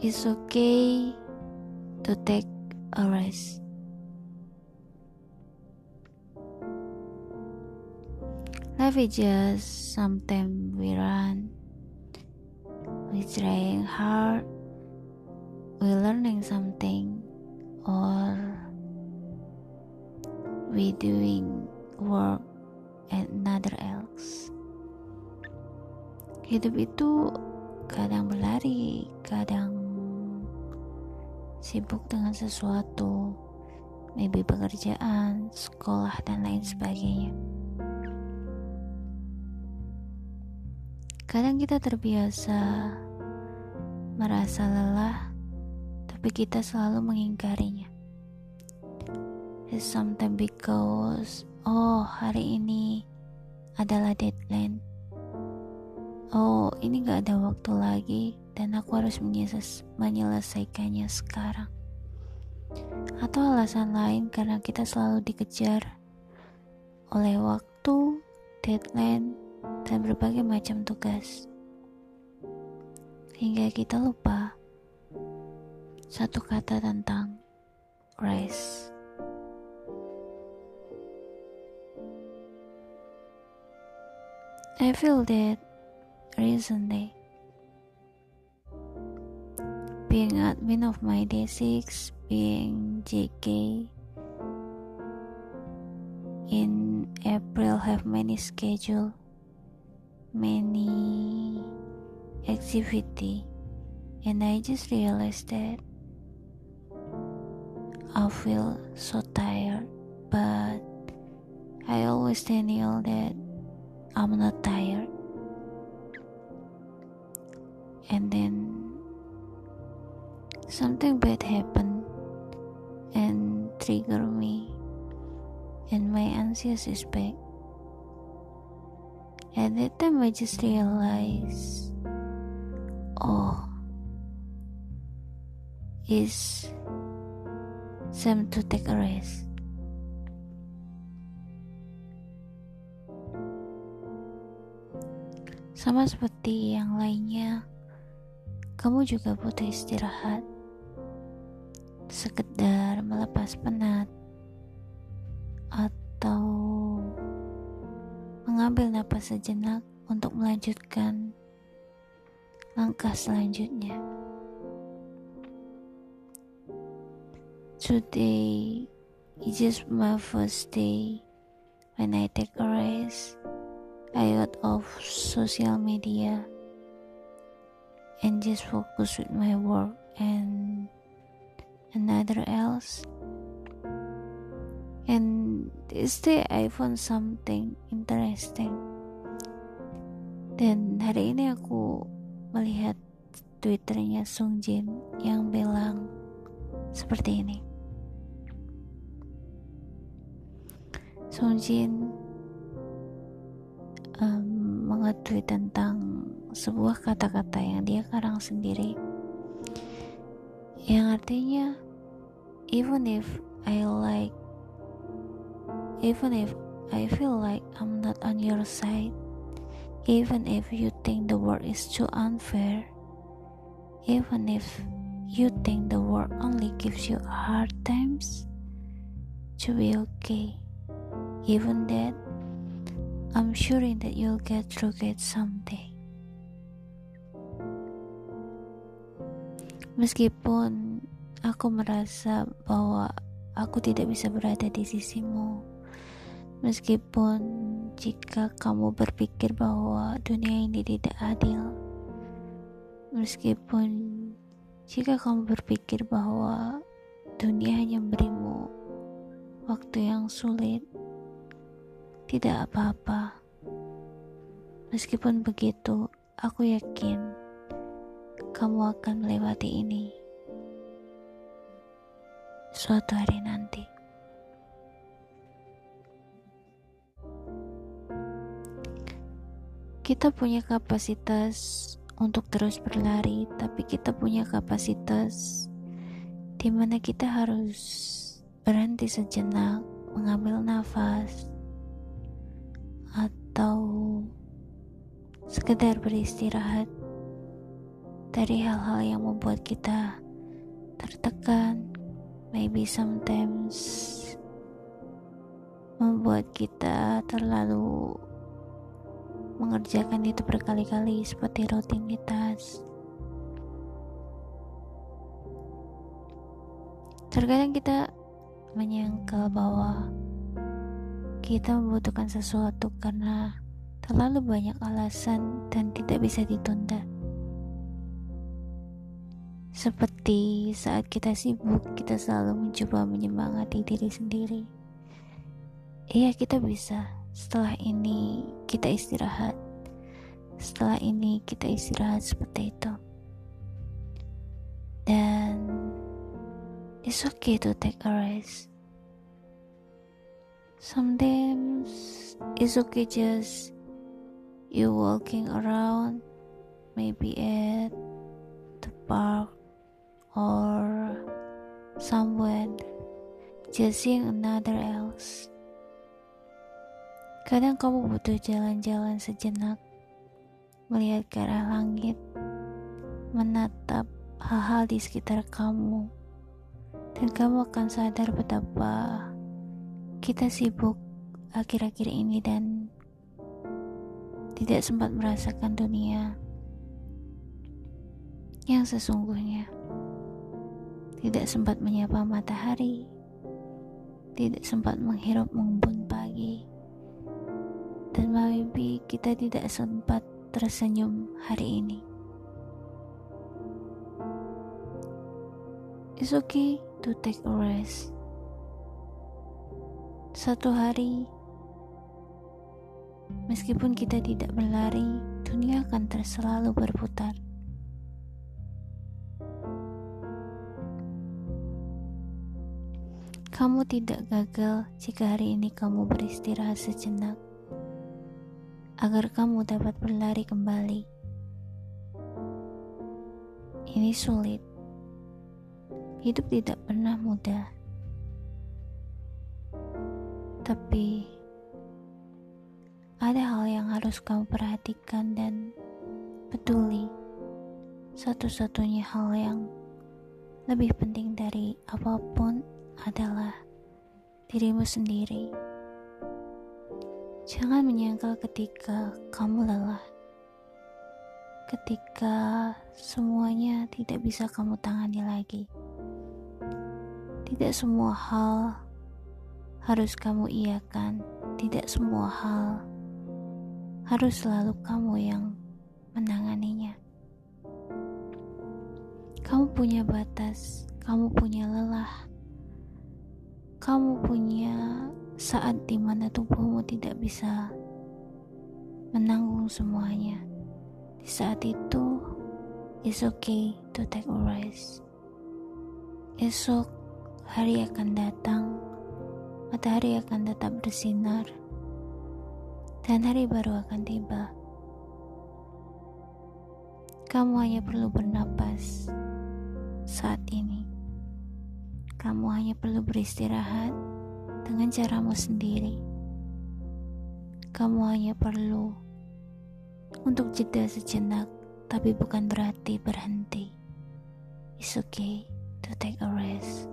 It's okay to take a rest. Life is just sometimes we run, we trying hard, we learning something, or we doing work and another else. Hidup itu kadang berlari, kadang sibuk dengan sesuatu, maybe pekerjaan, sekolah, dan lain sebagainya. Kadang kita terbiasa merasa lelah, tapi kita selalu mengingkarinya. It's sometimes because, oh hari ini adalah deadline. Oh ini gak ada waktu lagi dan aku harus menyelesaikannya sekarang. Atau alasan lain karena kita selalu dikejar oleh waktu, deadline, dan berbagai macam tugas. Hingga kita lupa satu kata tentang rest. I feel that recently. Being admin of my day6, being JK in April have many schedule many activity and I just realized that I feel so tired but I always tell you that I'm not tired and then something bad happened and trigger me and my anxious is back at that time, I just realized, oh, it's time to take a rest. Sama seperti yang lainnya, kamu juga butuh istirahat, sekedar melepas penat, atau mengambil napas sejenak untuk melanjutkan langkah selanjutnya. Today is just my first day when I take a rest. I got off social media and just focus with my work and another else. And this day I found something interesting. Dan hari ini aku melihat twitternya Sung Jin yang bilang seperti ini. Sung Jin um, mengetweet tentang sebuah kata-kata yang dia karang sendiri yang artinya even if I like even if I feel like I'm not on your side, even if you think the world is too unfair, even if you think the world only gives you hard times, to be okay. Even that, I'm sure that you'll get through it someday. Meskipun aku merasa bahwa aku tidak bisa berada di sisimu, Meskipun jika kamu berpikir bahwa dunia ini tidak adil, meskipun jika kamu berpikir bahwa dunia hanya memberimu waktu yang sulit, tidak apa-apa. Meskipun begitu, aku yakin kamu akan melewati ini suatu hari nanti. kita punya kapasitas untuk terus berlari, tapi kita punya kapasitas di mana kita harus berhenti sejenak, mengambil nafas, atau sekedar beristirahat dari hal-hal yang membuat kita tertekan, maybe sometimes membuat kita terlalu mengerjakan itu berkali-kali seperti rutinitas. Terkadang kita menyangkal bahwa kita membutuhkan sesuatu karena terlalu banyak alasan dan tidak bisa ditunda. Seperti saat kita sibuk, kita selalu mencoba menyemangati diri sendiri. Iya, kita bisa. Setelah ini kita istirahat. Setelah ini kita istirahat seperti itu. Dan it's okay to take a rest. Sometimes it's okay just you walking around maybe at the park or just seeing another else Kadang kamu butuh jalan-jalan sejenak, melihat ke arah langit, menatap hal-hal di sekitar kamu, dan kamu akan sadar betapa kita sibuk akhir-akhir ini dan tidak sempat merasakan dunia yang sesungguhnya. Tidak sempat menyapa matahari, tidak sempat menghirup mengembun pagi dan maybe kita tidak sempat tersenyum hari ini. It's okay to take a rest. Satu hari, meskipun kita tidak berlari, dunia akan terus selalu berputar. Kamu tidak gagal jika hari ini kamu beristirahat sejenak agar kamu dapat berlari kembali. Ini sulit. Hidup tidak pernah mudah. Tapi ada hal yang harus kamu perhatikan dan peduli. Satu-satunya hal yang lebih penting dari apa pun adalah dirimu sendiri. Jangan menyangkal ketika kamu lelah, ketika semuanya tidak bisa kamu tangani lagi. Tidak semua hal harus kamu iakan, tidak semua hal harus selalu kamu yang menanganinya. Kamu punya batas, kamu punya lelah, kamu punya saat di mana tubuhmu tidak bisa menanggung semuanya. Di saat itu, it's okay to take a rest. Esok hari akan datang, matahari akan tetap bersinar, dan hari baru akan tiba. Kamu hanya perlu bernapas saat ini. Kamu hanya perlu beristirahat dengan caramu sendiri. Kamu hanya perlu untuk jeda sejenak, tapi bukan berarti berhenti. It's okay to take a rest.